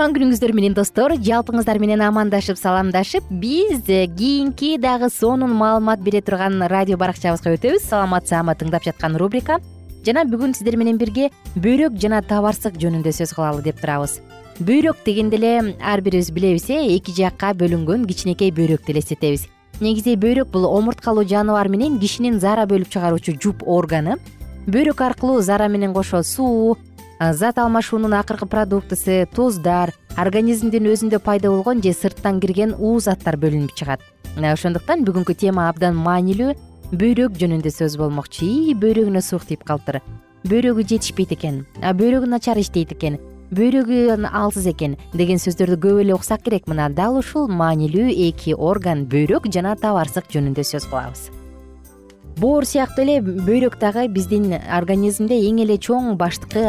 кутман күнүңүздөр менен достор жалпыңыздар менен амандашып саламдашып биз кийинки дагы сонун маалымат бере турган радио баракчабызга өтөбүз. Саламат саама тыңдап жаткан рубрика. Жана бүгүн сиздер менен бирге бөйрөк жана табарсык жөнүндө сөз кылалы деп турабыз. Бөйрөк дегенде эле ар бирибиз билебиз э эки жакка бөлүнгөн кичинекей бөйрөктү элестетебиз негизи бөйрөк бул омурткалуу жаныбар менен кишинин заара бөлүп чыгаруучу жуп органы. Бөйрөк аркылуу заара менен кошо суу зат алмашуунун акыркы продуктысы туздар организмдин өзүндө пайда болгон же сырттан кирген уу заттар бөлүнүп чыгат. Ошондуктан бүгүнкү тема абдан маанилүү. Бөйрөк жөнүндө сөз болмокчу. Ии бөйрөгүнө суук тийип калыптыр бөйрөгү жетишпейт экен. Бөйрөгү начар иштейт экен. Бөйрөгү алсыз экен деген сөздөрдү көп эле уксак керек мына. Дал ушул маанилүү эки орган бөйрөк жана табарсык жөнүндө сөз кылабыз боор сыяктуу эле бөйрөк дагы биздин организмде эң эле чоң баштыкы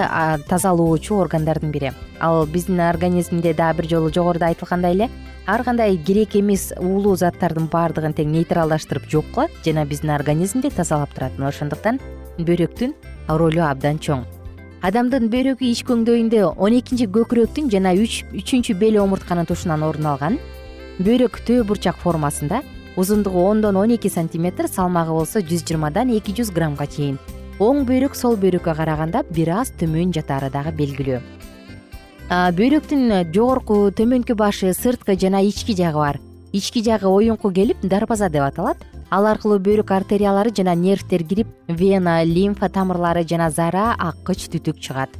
тазалоочу органдардын бири. Ал биздин организмде дагы бир жолу жогоруда айтылгандай эле ар кандай керек эмес уулуу заттардын баардыгын тең нейтралдаштырып жок кылат жана биздин организмди тазалап турат. Мына ошондуктан бөйрөктүн ролу абдан чоң. Адамдын бөйрөгү ич көңдөйүндө он экинчи көкүрөктүн жана үчүнчү бел омуртканын тушунан орун алган бөйрөк төө бурчак формасында узундугу ондон он эки сантиметр салмагы болсо жүз жыйырмадан эки жүз граммга чейин. Оң бөйрөк сол бөйрөккө караганда бир аз төмөн жатаары дагы белгилүү бөйрөктүн жогорку төмөнкү башы сырткы жана ички жагы бар. Ички жагы оюнку келип дарбаза деп аталат. Ал аркылуу бөйрөк артериялары жана нервтер кирип вена лимфа тамырлары жана заара аккыч түтүк чыгат.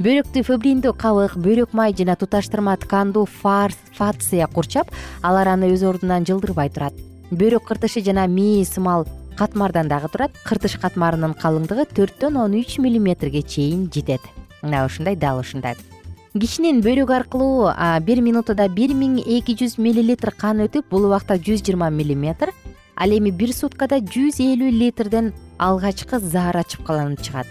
Бөйрөктү фебриндүү кабык бөйрөк май жана туташтырма ткандуу фация курчап алар аны өз ордунан жылдырбай турат бөйрөк кыртышы жана мээ сымал катмардан дагы турат. Кыртыш катмарынын калыңдыгы төрттөн он үч миллиметрге чейин жетет. Мына ушундай дал ушундай. Кишинин бөйрөгү аркылуу бир минутада бир миң эки жүз миллилитр кан өтүп бул убакта жүз жыйырма миллиметр. Ал эми бир суткада жүз элүү литрден алгачкы заара чыпкаланып чыгат.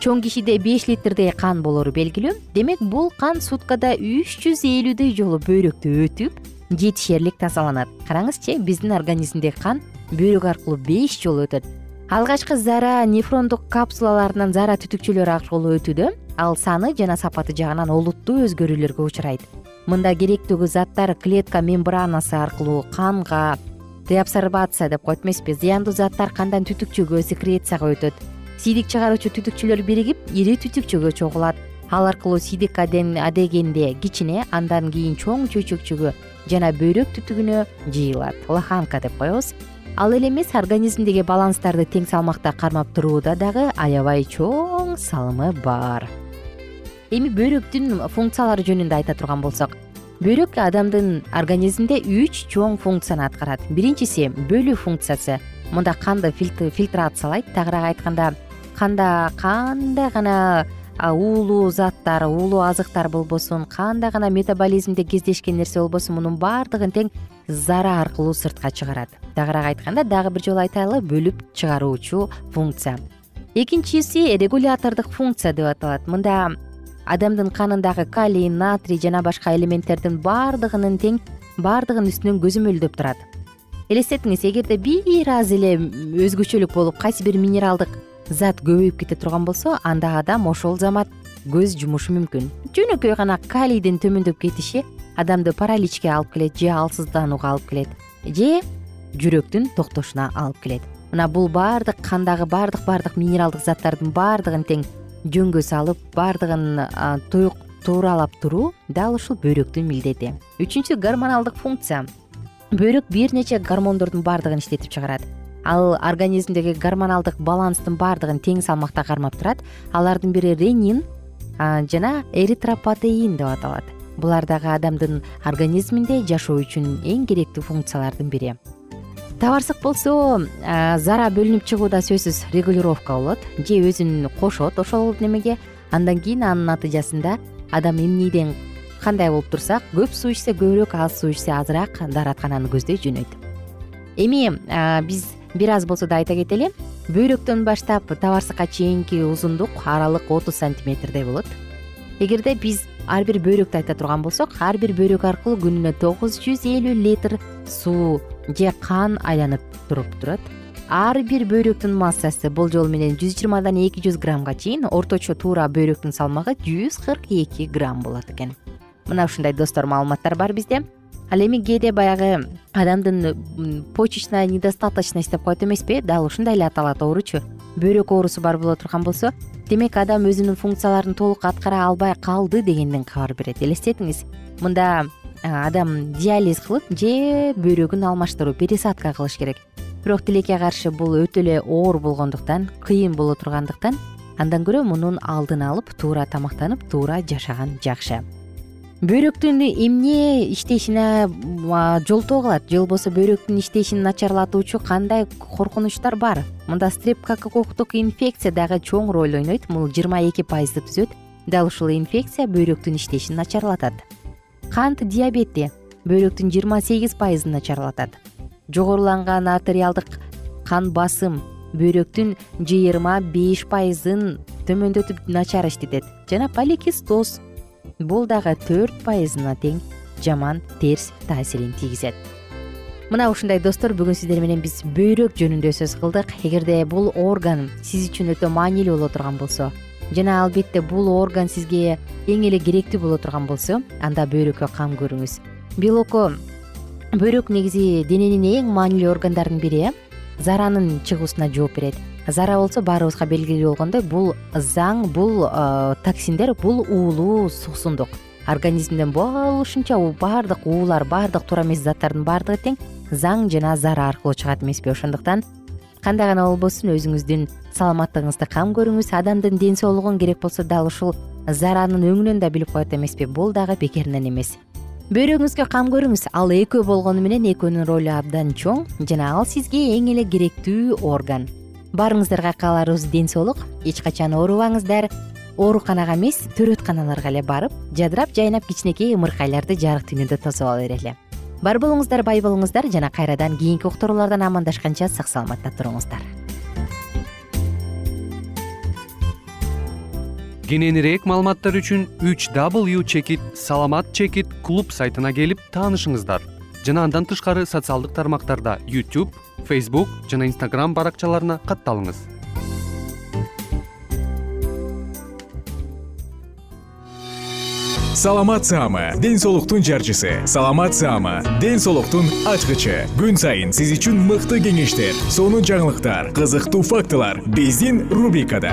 Чоң кишиде беш литрдей кан болору белгилүү. Демек бул кан суткада үч жүз элүүдөй жолу бөйрөктү өтүп жетишерлик тазаланат. Караңызчы биздин организмдеги кан бөйрөк аркылуу беш жолу өтөт. Алгачкы заара нефрондук капсулаларынан заара түтүкчөлөр аркылуу өтүүдө ал саны жана сапаты жагынан олуттуу өзгөрүүлөргө учурайт. Мында керектүү заттар клетка мембранасы аркылуу канга деабсорбация деп коет эмеспи зыяндуу заттар кандан түтүкчөгө секрецияга өтөт. Сийдик чыгаруучу түтүкчөлөр биригип ири түтүкчөгө чогулат. Ал аркылуу сийдик адегенде кичине андан кийин чоң чөйчөкчөгө жана бөйрөк түтүгүнө жыйылат. Лоханка деп коебуз. Ал эле эмес организмдеги баланстарды тең салмакта кармап турууда дагы аябай чоң салымы бар. Эми бөйрөктүн функциялары жөнүндө айта турган болсок бөйрөк адамдын организминде үч чоң функцияны аткарат. Биринчиси бөлүү функциясы. Мында канды фильтрациялайт. Тагыраак айтканда канда кандай гана уулуу заттар уулуу азыктар болбосун кандай гана метаболизмде кездешкен нерсе болбосун мунун баардыгын тең зара аркылуу сыртка чыгарат. Тагыраак айтканда дагы бир жолу айтайлы бөлүп чыгаруучу функция. Экинчиси регулятордук функция деп аталат. Мында адамдын канындагы калий натрий жана башка элементтердин баардыгынын тең баардыгынын үстүнөн көзөмөлдөп турат. Элестетиңиз эгерде бир аз эле өзгөчөлүк болуп кайсы бир минералдык зат көбөйүп кете турган болсо анда адам ошол замат көз жумушу мүмкүн. Жөнөкөй гана калийдин төмөндөп кетиши адамды параличке алып келет же алсызданууга алып келет же жүрөктүн токтошуна алып келет. Мына бул баардык кандагы баардык баардык минералдык заттардын баардыгын тең жөнгө салып баардыгын тууралап туруу дал ушул бөйрөктүн милдети. Үчүнчү гормоналдык функция. Бөйрөк бир нече гормондордун баардыгын иштетип чыгарат ал организмдеги гормоналдык баланстын баардыгын тең салмакта кармап турат. Алардын бири ренин жана эритропотеин деп аталат. Булар дагы адамдын организминде жашоо үчүн эң керектүү функциялардын бири. Табарсык болсо зара бөлүнүп чыгуу да сөзсүз регулировка болот. Же өзүн кошот ошол немеге. Андан кийин анын натыйжасында адам эмнеден кандай болуп турса көп суу ичсе көбүрөөк аз суу ичсе азыраак даараткананы көздөй жөнөйт. Эми биз бир аз болсо да айта кетели бөйрөктөн баштап табарсыкка чейинки узундук аралык отуз сантиметрдей болот. Эгерде биз ар бир бөйрөктү айта турган болсок ар бир бөйрөк аркылуу күнүнө тогуз жүз элүү литр суу же кан айланып туруп турат. Ар бир бөйрөктүн массасы болжол менен жүз жыйырмадан эки жүз граммга чейин орточо туура бөйрөктүн салмагы жүз кырк эки грамм болот экен. Мына ушундай достор маалыматтар бар бизде ал эми кээде баягы адамдын почечная недостаточность деп коет эмеспи? Дал ушундай эле аталат ооручу. Бөйрөк оорусу бар боло турган болсо демек адам өзүнүн функцияларын толук аткара албай калды дегенден кабар берет. Элестетиңиз. Мында адам диализ кылып же бөйрөгүн алмаштыруу пересадка кылыш керек. Бирок тилекке каршы бул өтө эле оор болгондуктан кыйын боло тургандыктан андан көрө мунун алдын алып туура тамактанып туура жашаган жакшы бөйрөктүн эмне иштешине жолтоо кылат же болбосо бөйрөктүн иштешин начарлатуучу кандай коркунучтар бар? Мында стрептококктук инфекция дагы чоң роль ойнойт. Бул жыйырма эки пайызды түзөт. Дал ушул инфекция бөйрөктүн иштешин начарлатат. Кант диабети бөйрөктүн жыйырма сегиз пайызын начарлатат. Жогоруланган артериалдык кан басым бөйрөктүн жыйырма беш пайызын төмөндөтүп начар иштетет. Жана поликистоз бул дагы төрт пайызына тең жаман терс таасирин тийгизет. Мына ушундай достор бүгүн сиздер менен биз бөйрөк жөнүндө сөз кылдык. Эгерде бул орган сиз үчүн өтө маанилүү боло турган болсо жана албетте бул орган сизге эң эле керектүү боло турган болсо анда бөйрөккө кам көрүңүз. Белокко бөйрөк негизи дененин эң маанилүү органдарынын бири э? Заранын чыгуусуна жооп берет зара болсо баарыбызга белгилүү болгондой бул заң бул токсиндер бул уулуу суусундук организмден болушунча баардык уулар баардык туура эмес заттардын баардыгы тең заң жана зара аркылуу чыгат эмеспи. Ошондуктан кандай гана болбосун өзүңүздүн саламаттыгыңызды кам көрүңүз адамдын ден соолугун керек болсо дал ушул заранын өңүнөн да билип коет эмеспи. Бул дагы бекеринен эмес. Бөйрөгүңүзгө кам көрүңүз. Ал экөө болгону менен экөөнүн ролу абдан чоң жана ал сизге эң эле керектүү орган баарыңыздарга кааларыбыз ден соолук. Эч качан оорубаңыздар. Ооруканага эмес төрөтканаларга эле барып жадырап жайнап кичинекей ымыркайларды жарык дүйнөдө тосуп ала берели бар болуңуздар бай болуңуздар жана кайрадан кийинки уктуруулардан амандашканча сак саламатта туруңуздар. Кененирээк маалыматтар үчүн үч w чекит саламат чекит клуб сайтына келип таанышыңыздар. Жана андан тышкары социалдык тармактарда youtube facebook жана instagram баракчаларына катталыңыз. Саламат саама ден соолуктун жарчысы. Саламат саама ден соолуктун ачкычы. Күн сайын сиз үчүн мыкты кеңештер сонун жаңылыктар кызыктуу фактылар. Биздин рубрикада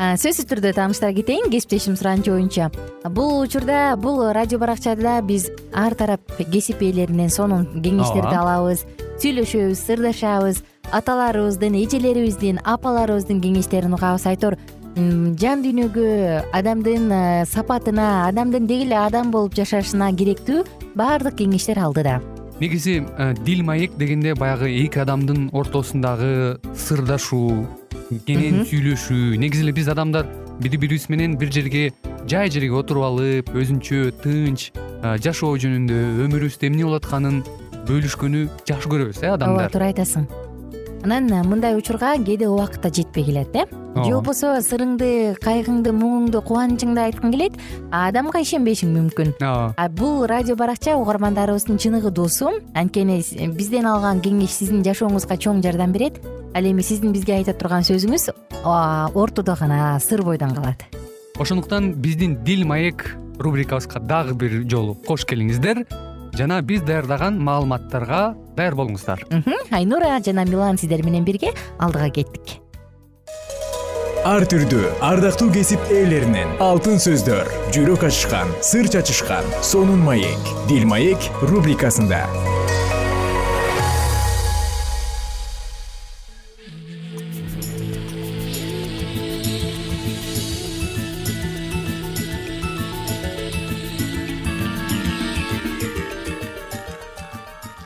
сөзсүз түрдө тааныштыра кетейин. Кесиптешим суранычы боюнча. Бул учурда бул радио баракчада биз ар тарап кесип ээлеринен сонун кеңештерди алабыз сүйлөшөбүз сырдашабыз. Аталарыбыздын эжелерибиздин апаларыбыздын кеңештерин угабыз айтор жан дүйнөгө адамдын э, сапатына адамдын деги эле адам болуп жашашына керектүү баардык кеңештер алдыда негизи э, дил маек дегенде баягы эки адамдын ортосундагы сырдашуу кенен сүйлөшүү. Негизи эле биз адамдар бири бирибиз менен бир жерге жай жерге отуруп алып өзүнчө тынч э, жашоо жөнүндө өмүрүбүздө эмне болуп атканын бөлүшкөнү жакшы көрөбүз э адамдар. Ооба туура айтасың. Анан э, мындай учурга кээде убакыт да жетпей келет э? Же болбосо сырыңды кайгыңды муңуңду кубанычыңды айткың келет а адамга ишенбешиң мүмкүн. Ооба. А бул радио баракча угармандарыбыздын чыныгы досу. Анткени бизден алган кеңеш сиздин жашооңузга чоң жардам берет ал эми сиздин бизге айта турган сөзүңүз ортодо гана сыр бойдон калат. Ошондуктан биздин дил маек рубрикабызга дагы бир жолу кош келиңиздер. Жана биз даярдаган маалыматтарга даяр болуңуздар. Айнура жана милан сиздер менен бирге алдыга кеттик. Ар түрдүү ардактуу кесип ээлеринен алтын сөздөр жүрөк ачышкан сыр чачышкан сонун маек дил маек рубрикасында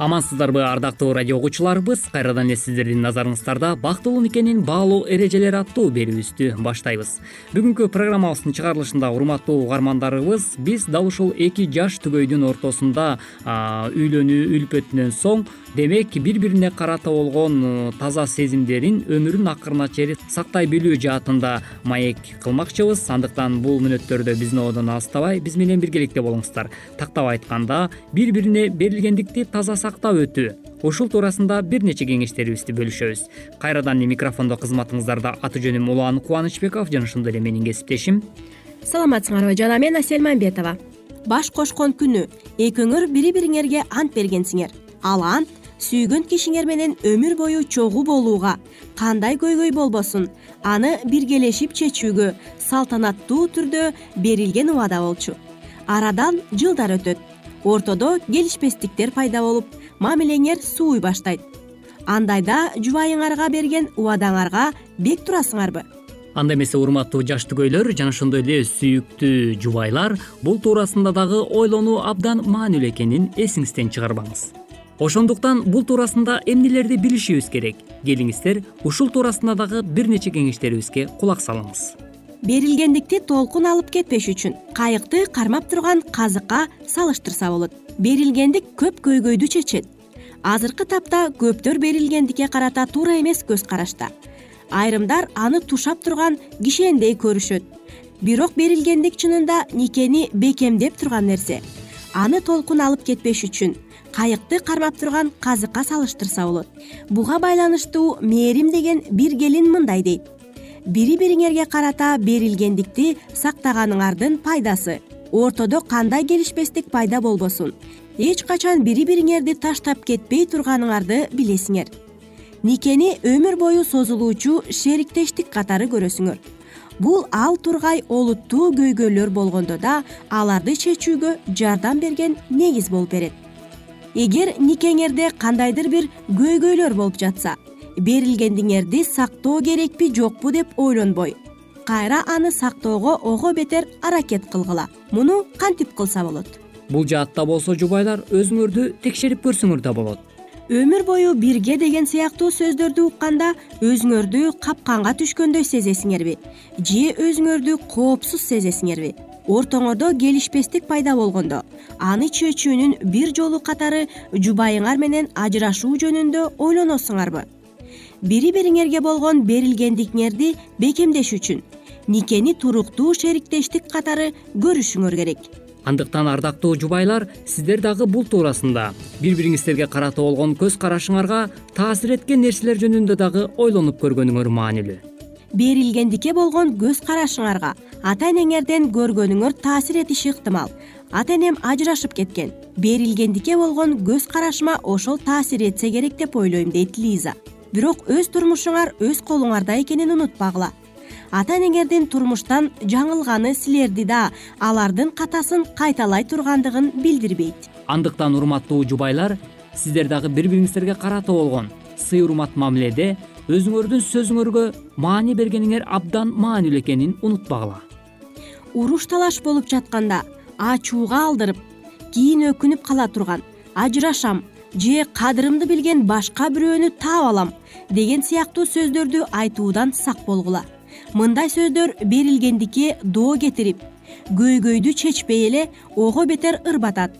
амансыздарбы ардактуу радио угуучуларыбыз кайрадан эле сиздердин назарыңыздарда бактылуу никенин баалоо эрежелери аттуу берүүбүздү баштайбыз. Бүгүнкү программабыздын чыгарылышында урматтуу угармандарыбыз биз дал ушул эки жаш түгөйдүн ортосунда үйлөнүү үлпөтүнөн соң демек бири бирине карата болгон э, таза сезимдерин өмүрүнүн акырына чейин сактай билүү жаатында маек кылмакчыбыз. Андыктан бул мүнөттөрдө биздин одон алыстабай биз менен биргеликте болуңуздар. Тактап айтканда бири бирине берилгендикти таза сактап өтүү. Ушул туурасында бир нече кеңештерибизди бөлүшөбүз. Кайрадан эле микрофондо кызматыңыздарда аты жөнүм улан кубанычбеков жана ошондой эле менин кесиптешим. Саламатсыңарбы жана мен асель мамбетова. Баш кошкон күнү экөөңөр бири бириңерге ант бергенсиңер. Ал ант сүйгөн кишиңер менен өмүр бою чогуу болууга кандай көйгөй болбосун аны биргелешип чечүүгө салтанаттуу түрдө берилген убада болчу. Арадан жылдар өтөт. Ортодо келишпестиктер пайда болуп мамилеңер сууй баштайт. Андайда жубайыңарга берген убадаңарга бек турасыңарбы? Анда эмесе урматтуу жаш түгөйлөр жана ошондой эле сүйүктүү жубайлар бул туурасында дагы ойлонуу абдан маанилүү экенин эсиңизден чыгарбаңыз. Ошондуктан бул туурасында эмнелерди билишибиз керек? Келиңиздер ушул туурасында дагы бир нече кеңештерибизге кулак салыңыз. Берилгендикти толкун алып кетпеш үчүн кайыкты кармап турган казыкка салыштырса болот. Берилгендик көп көйгөйдү чечет азыркы тапта көптөр берилгендикке карата туура эмес көз карашта айрымдар аны тушап турган кишендей көрүшөт. Бирок берилгендик чынында никени бекемдеп турган нерсе. Аны толкун алып кетпеш үчүн кайыкты кармап турган казыкка салыштырса болот. Буга байланыштуу мээрим деген бир келин мындай дейт. Бири бириңерге карата берилгендикти сактаганыңардын пайдасы. Ортодо кандай келишпестик пайда болбосун эч качан бири бириңерди таштап кетпей турганыңарды билесиңер. Никени өмүр бою созулуучу шериктештик катары көрөсүңөр. Бул ал тургай олуттуу көйгөйлөр болгондо да аларды чечүүгө жардам берген негиз болуп берет. Эгер никеңерде кандайдыр бир көйгөйлөр болуп жатса берилгендиңерди сактоо керекпи жокпу деп ойлонбой. Кайра аны сактоого ого бетер аракет кылгыла. Муну кантип кылса болот бул жаатта болсо жубайлар өзүңөрдү текшерип көрсөңөр да болот. Өмүр бою бирге деген сыяктуу сөздөрдү укканда өзүңөрдү капканга түшкөндөй сезесиңерби? Же өзүңөрдү коопсуз сезесиңерби? Ортоңордо келишпестик пайда болгондо. Аны чечүүнүн бир жолу катары жубайыңар менен ажырашуу жөнүндө ойлоносуңарбы? Бири бириңерге болгон берилгендигиңерди бекемдеш үчүн никени туруктуу шериктештик катары көрүшүңөр керек андыктан ардактуу жубайлар сиздер дагы бул туурасында бири бириңиздерге карата болгон көз карашыңарга таасир эткен нерселер жөнүндө дагы ойлонуп көргөнүңөр маанилүү. Берилгендикке болгон көз карашыңарга ата энеңерден көргөнүңөр таасир этиши ыктымал. Ата энем ажырашып кеткен. Берилгендикке болгон көз карашыма ошол таасир этсе керек деп ойлойм дейт лиза. Бирок өз турмушуңар өз колуңарда экенин унутпагыла ата энеңердин турмуштан жаңылганы силерди да алардын катасын кайталай тургандыгын билдирбейт. Андыктан урматтуу жубайлар сиздер дагы бири бириңиздерге карата болгон. Сый урмат мамиледе өзүңөрдүн сөзүңөргө маани бергениңер абдан маанилүү экенин унутпагыла. Уруш талаш болуп жатканда ачууга алдырып кийин өкүнүп кала турган ажырашам же кадырымды билген башка бирөөнү таап алам деген сыяктуу сөздөрдү айтуудан сак болгула мындай сөздөр берилгендикке доо кетирип көйгөйдү чечпей эле ого бетер ырбатат.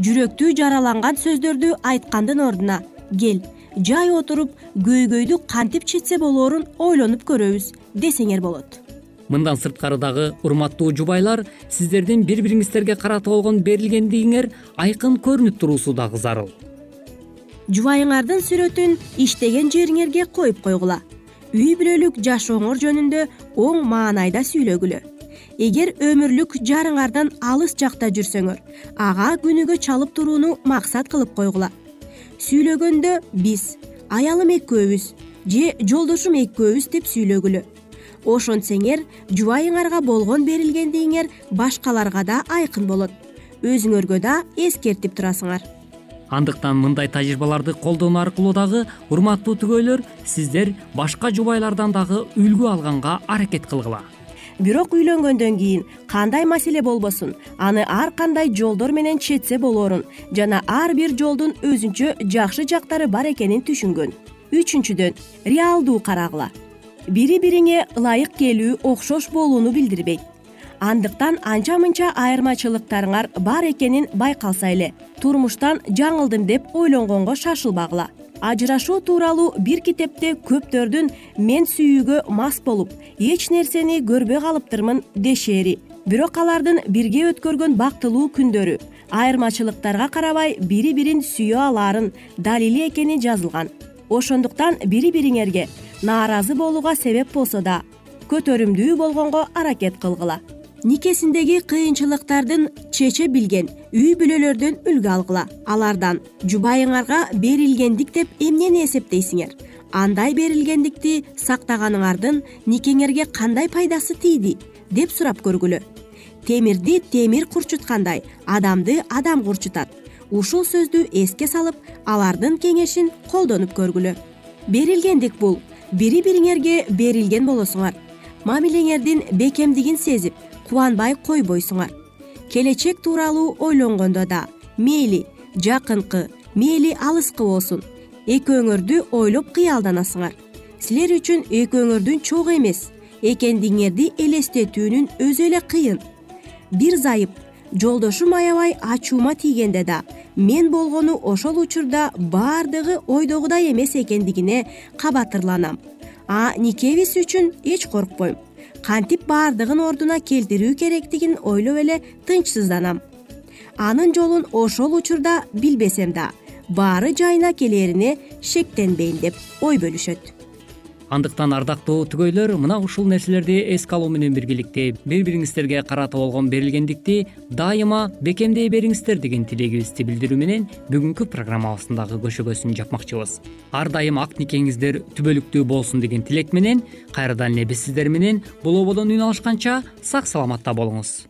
Жүрөктү жараланган сөздөрдү айткандын ордуна кел жай отуруп көйгөйдү кантип чечсе болоорун ойлонуп көрөбүз десеңер болот. Мындан сырткары дагы урматтуу жубайлар сиздердин бири бириңиздерге карата болгон берилгендигиңер айкын көрүнүп туруусу дагы зарыл. Жубайыңардын сүрөтүн иштеген жериңерге коюп койгула үй бүлөлүк жашооңор жөнүндө оң маанайда сүйлөгүлө. Эгер өмүрлүк жарыңардан алыс жакта жүрсөңөр ага күнүгө чалып турууну максат кылып койгула. Сүйлөгөндө биз аялым экөөбүз же жолдошум экөөбүз деп сүйлөгүлө. Ошентсеңер жубайыңарга болгон берилгендигиңер башкаларга да айкын болот. Өзүңөргө да эскертип турасыңар андыктан мындай тажрыйбаларды колдонуу аркылуу дагы урматтуу түгөйлөр сиздер башка жубайлардан дагы үлгү алганга аракет кылгыла. Бирок үйлөнгөндөн кийин кандай маселе болбосун? Аны ар кандай жолдор менен чечсе болоорун жана ар бир жолдун өзүнчө жакшы жактары бар экенин түшүнгөн. Үчүнчүдөн реалдуу карагыла. Бири бириңе ылайык келүү окшош болууну билдирбейт андыктан анча мынча айырмачылыктарыңар бар экенин байкалса эле турмуштан жаңылдым деп ойлонгонго шашылбагыла ажырашуу тууралуу бир китепте көптөрдүн мен сүйүүгө мас болуп эч нерсени көрбөй калыптырмын дешери. Бирок алардын бирге өткөргөн бактылуу күндөрү айырмачылыктарга карабай бири бирин сүйө алаарын далили экени жазылган. Ошондуктан бири бириңерге нааразы болууга себеп болсо да көтөрүмдүү болгонго аракет кылгыла никесиндеги кыйынчылыктардын чече билген үй бүлөлөрдөн үлгү алгыла. Алардан жубайыңарга берилгендик деп эмнени эсептейсиңер? Андай берилгендикти сактаганыңардын никеңерге кандай пайдасы тийди? деп сурап көргүлө. Темирди темир курчуткандай адамды адам курчутат ушул сөздү эске салып алардын кеңешин колдонуп көргүлө. Берилгендик бул. Бири бириңерге берилген болосуңар. Мамилеңердин бекемдигин сезип кубанбай койбойсуңар. Келечек тууралуу ойлонгондо да мейли жакынкы мейли алыскы болсун. Экөөңөрдү ойлоп кыялданасыңар. Силер үчүн экөөңөрдүн чогуу эмес. Экендигиңерди элестетүүнүн өзү эле кыйын. Бир зайып жолдошум аябай ачуума тийгенде да мен болгону ошол учурда баардыгы ойдогудай эмес экендигине кабатырланам. А никебиз үчүн эч коркпойм кантип баардыгын ордуна келтирүү керектигин ойлоп эле тынчсызданам. Анын жолун ошол учурда билбесем да баары жайына келерине шектенбейм деп ой бөлүшөт андыктан ардактуу түгөйлөр мына ушул нерселерди эске алуу менен биргеликте бири бириңиздерге карата болгон берилгендикти дайыма бекемдей бериңиздер деген тилегибизди билдирүү менен бүгүнкү программабыздын дагы көшөгөсүн жапмакчыбыз. Ар дайым ак никеңиздер түбөлүктүү болсун деген тилек менен кайрадан эле биз сиздер менен бул ободон үн алышканча сак саламатта болуңуз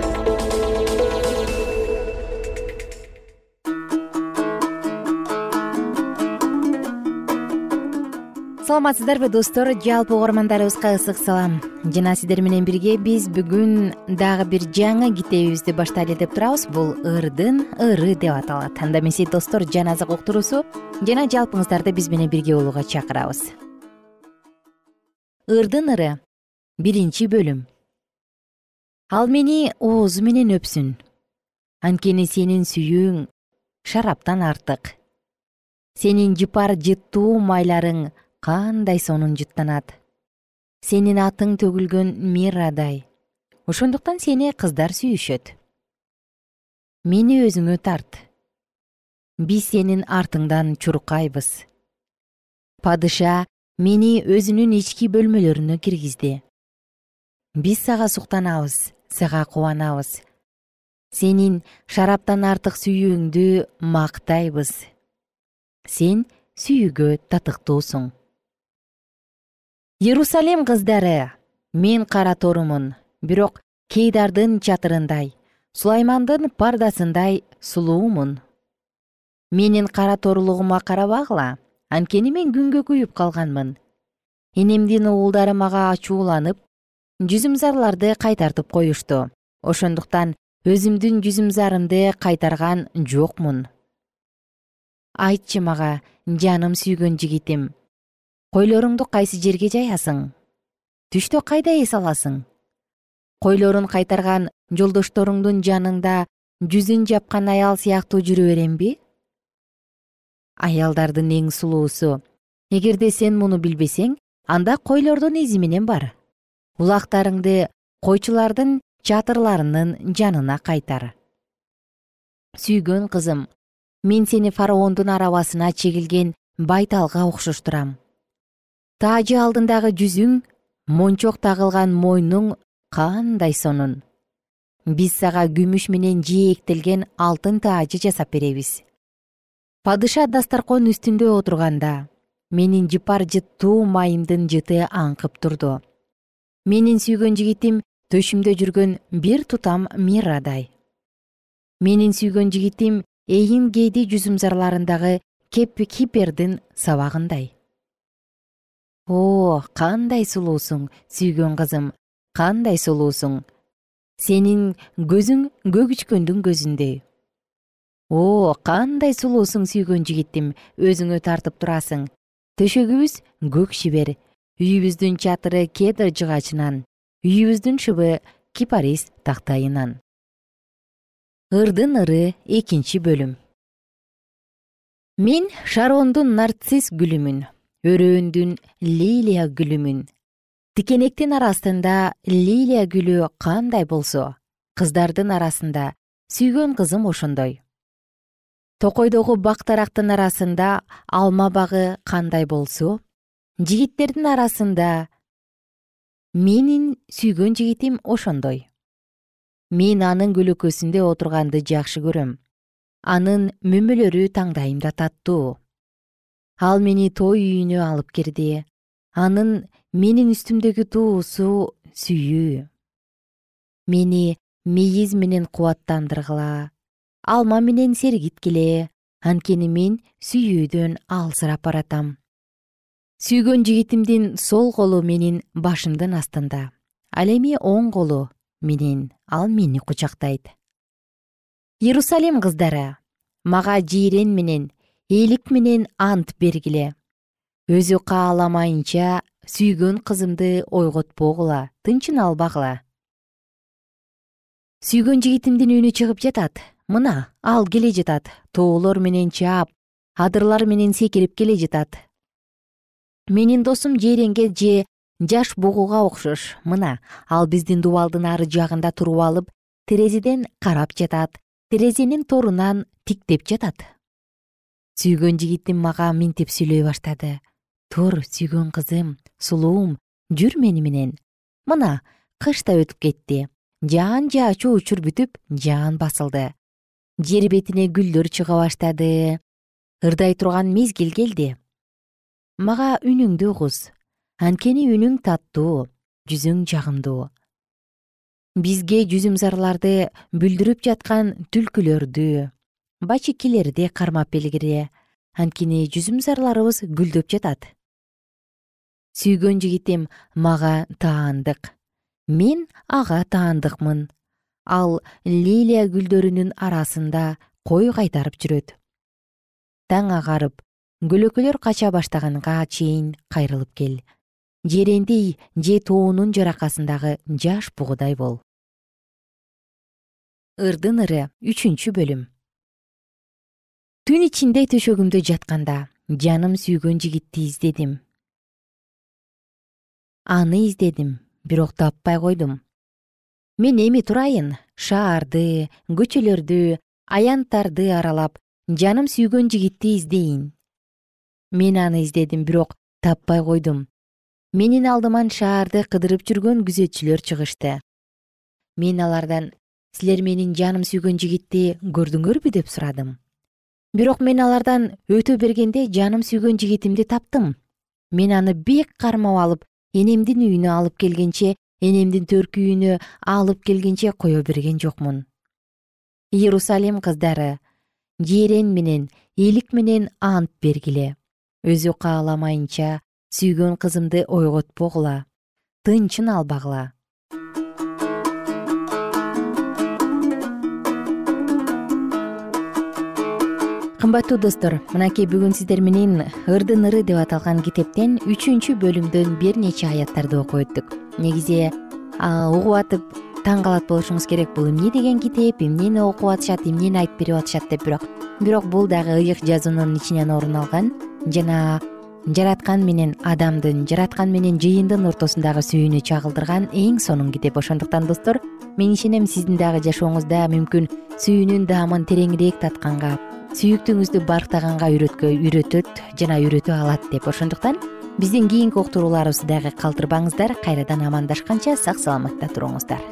саламатсыздарбы достор? Жалпы угармандарыбызга ысык салам. Жана сиздер менен бирге биз бүгүн дагы бир жаңы китебибизди баштайлы деп турабыз. Бул ырдын ыры деп аталат. Анда эмесе достор жаназак уктуруусу жана жалпыңыздарды биз менен бирге болууга чакырабыз. Ырдын ыры биринчи бөлүм. Ал мени оозу менен өпсүн. Анткени сенин сүйүүң шараптан артык. Сенин жыпар жыттуу майларың кандай сонун жыттанат. Сенин атың төгүлгөн мирадай. Ошондуктан сени кыздар сүйүшөт. Мени өзүңө тарт. Биз сенин артыңдан чуркайбыз. Падыша мени өзүнүн ички бөлмөлөрүнө киргизди. Биз сага суктанабыз сага кубанабыз. Сенин шараптан артык сүйүүңдү мактайбыз. Сен сүйүүгө татыктуусуң иерусалим кыздары мен кара торумун бирок кейдардын чатырындай сулаймандын пардасындай сулуумун. Менин кара торулугума карабагыла анткени мен күнгө күйүп калганмын. Энемдин уулдары мага ачууланып жүзүмзарларды кайтартып коюшту. Ошондуктан өзүмдүн жүзүмзарымды кайтарган жокмун. Айтчы мага жаным сүйгөн жигитим койлоруңду кайсы жерге жаясың түштө кайда эс аласың? Койлорун кайтарган жолдошторуңдун жанында жүзүн жапкан аял сыяктуу жүрө беремби аялдардын эң сулуусу. Эгерде сен муну билбесең анда койлордун изи менен бар. Улактарыңды койчулардын чатырларынын жанына кайтар. Сүйгөн кызым мен сени фараондун арабасына чегилген байталга окшоштурам таажы алдындагы жүзүң мончок тагылган мойнуң кандай сонун? Биз сага күмүш менен жээктелген алтын таажы жасап беребиз. Падыша дасторкон үстүндө отурганда менин жыпар жыттуу майымдын жыты аңкып турду. Менин сүйгөн жигитим төшүмдө жүргөн бир тутам мирадай. Менин сүйгөн жигитим эйин кейди жүзүмзарларындагы кипердин сабагындай о кандай сулуусуң сүйгөн кызым кандай сулуусуң сенин көзүң көгүчкөндүн көзүндөй о кандай сулуусуң сүйгөн жигитим өзүңө тартып турасың. Төшөгүбүз көк шибер үйүбүздүн чатыры кедр жыгачынан үйүбүздүн шыбы кипарис тактайынан. Ырдын ыры экинчи бөлүм. Мен шарондун нарцисс гүлүмүн өрөөндүн лилия гүлүмүн. Тикенектин арасында лилия гүлү кандай болсо кыздардын арасында сүйгөн кызым ошондой. Токойдогу бак дарактын арасында алма багы кандай болсо жигиттердин арасында менин сүйгөн жигитим ошондой. Мен анын көлөкөсүндө отурганды жакшы көрөм. Анын мөмөлөрү таңдайымда таттуу ал мени той үйүнө алып кирди анын менин үстүмдөгү туусу сүйүү. Мени мейиз менен кубаттандыргыла. Алма менен сергиткиле анткени мен сүйүүдөн алсырап баратам. Сүйгөн жигитимдин сол колу менин башымдын астында. Ал эми оң колу менен. Ал мени кучактайт. Иерусалим кыздары мага жыйрен менен ээлик менен ант бергиле. Өзү кааламайынча сүйгөн кызымды ойготпогула тынчын албагыла. Сүйгөн жигитимдин үнү чыгып жатат. Мына ал келе жатат. Тоолор менен чаап адырлар менен секирип келе жатат. Менин досум жейренге же жаш бугуга окшош. Мына ал биздин дубалдын ары жагында туруп алып терезеден карап жатат. Терезенин торунан тиктеп жатат сүйгөн жигитим мага минтип сүйлөй баштады. Тур сүйгөн кызым сулуум жүр мени менен. Мына кыш да өтүп кетти. Жаан жаачу учур бүтүп жаан басылды. Жер бетине гүлдөр чыга баштады. Ырдай турган мезгил келди. Мага үнүңдү угуз анткени үнүң таттуу жүзүң жагымдуу. Бизге жүзүмзарларды бүлдүрүп жаткан түлкүлөрдү бачекилерди кармап бергиле анткени жүзүмзарларыбыз гүлдөп жатат. Сүйгөн жигитим мага таандык. Мен ага таандыкмын. Ал лилия гүлдөрүнүн арасында кой кайтарып жүрөт? Таң агарып көлөкөлөр кача баштаганга чейин кайрылып кел. Жерендей же тоонун жаракасындагы жаш бугудай бол. Ырдын ыры үчүнчү бөлүм түн ичинде төшөгүмдө жатканда жаным сүйгөн жигитти издедим. Аны издедим бирок таппай койдум. Мен эми турайын шаарды көчөлөрдү аянттарды аралап жаным сүйгөн жигитти издейин. Мен аны издедим бирок таппай койдум. Менин алдыман шаарды кыдырып жүргөн күзөтчүлөр чыгышты. Мен алардан силер менин жаным сүйгөн жигитти көрдүңөрбү? деп сурадым бирок мен алардан өтө бергенде жаным сүйгөн жигитимди таптым. Мен аны бек кармап алып энемдин үйүнө алып келгенче энемдин төркү үйүнө алып келгенче кое берген жокмун. Иерусалим кыздары жээрен менен элик менен ант бергиле. Өзү кааламайынча сүйгөн кызымды ойготпогула тынчын албагыла кымбаттуу достор мынакей бүгүн сиздер менен ырдын ыры деп аталган китептен үчүнчү бөлүмдөн бир нече аяттарды окуп өттүк негизи угуп атып таң калат болушуңуз керек бул. Эмне деген китеп? Эмнени окуп атышат? Эмнени айтып берип атышат деп бирок бирок бул дагы ыйык жазуунун ичинен орун алган жана жараткан менен адамдын жараткан менен жыйындын ортосундагы сүйүүнү чагылдырган эң сонун китеп. Ошондуктан достор мен ишенем сиздин дагы жашооңузда мүмкүн сүйүүнүн даамын тереңирээк татканга сүйүктүүңүздү барктаганга үйрөтөт жана үйрөтө алат деп. Ошондуктан биздин кийинки уктурууларыбызды дагы калтырбаңыздар кайрадан амандашканча сак саламатта туруңуздар.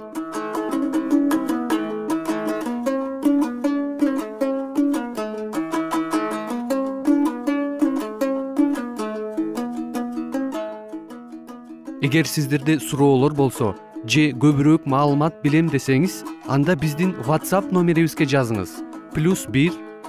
Эгер сиздерде суроолор болсо же көбүрөөк маалымат билем десеңиз анда биздин whatsapp номерибизге жазыңыз. Плюс бир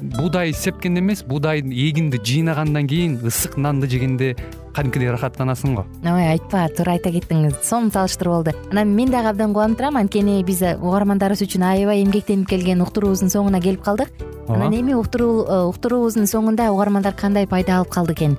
буудай сепкенде эмес буудай эгинди жыйнагандан кийин ысык нанды жегенде кадимкидей ырахаттанасың го. Ой айтпа туура айта кеттиңиз. Сонун салыштыруу болду. Анан мен дагы абдан кубанып турам. Анткени биз угармандарыбыз үчүн аябай эмгектенип келген уктуруубуздун соңуна келип калдык. Анан эми э, уктуруубуздун соңунда угармандар кандай пайда алып калды экен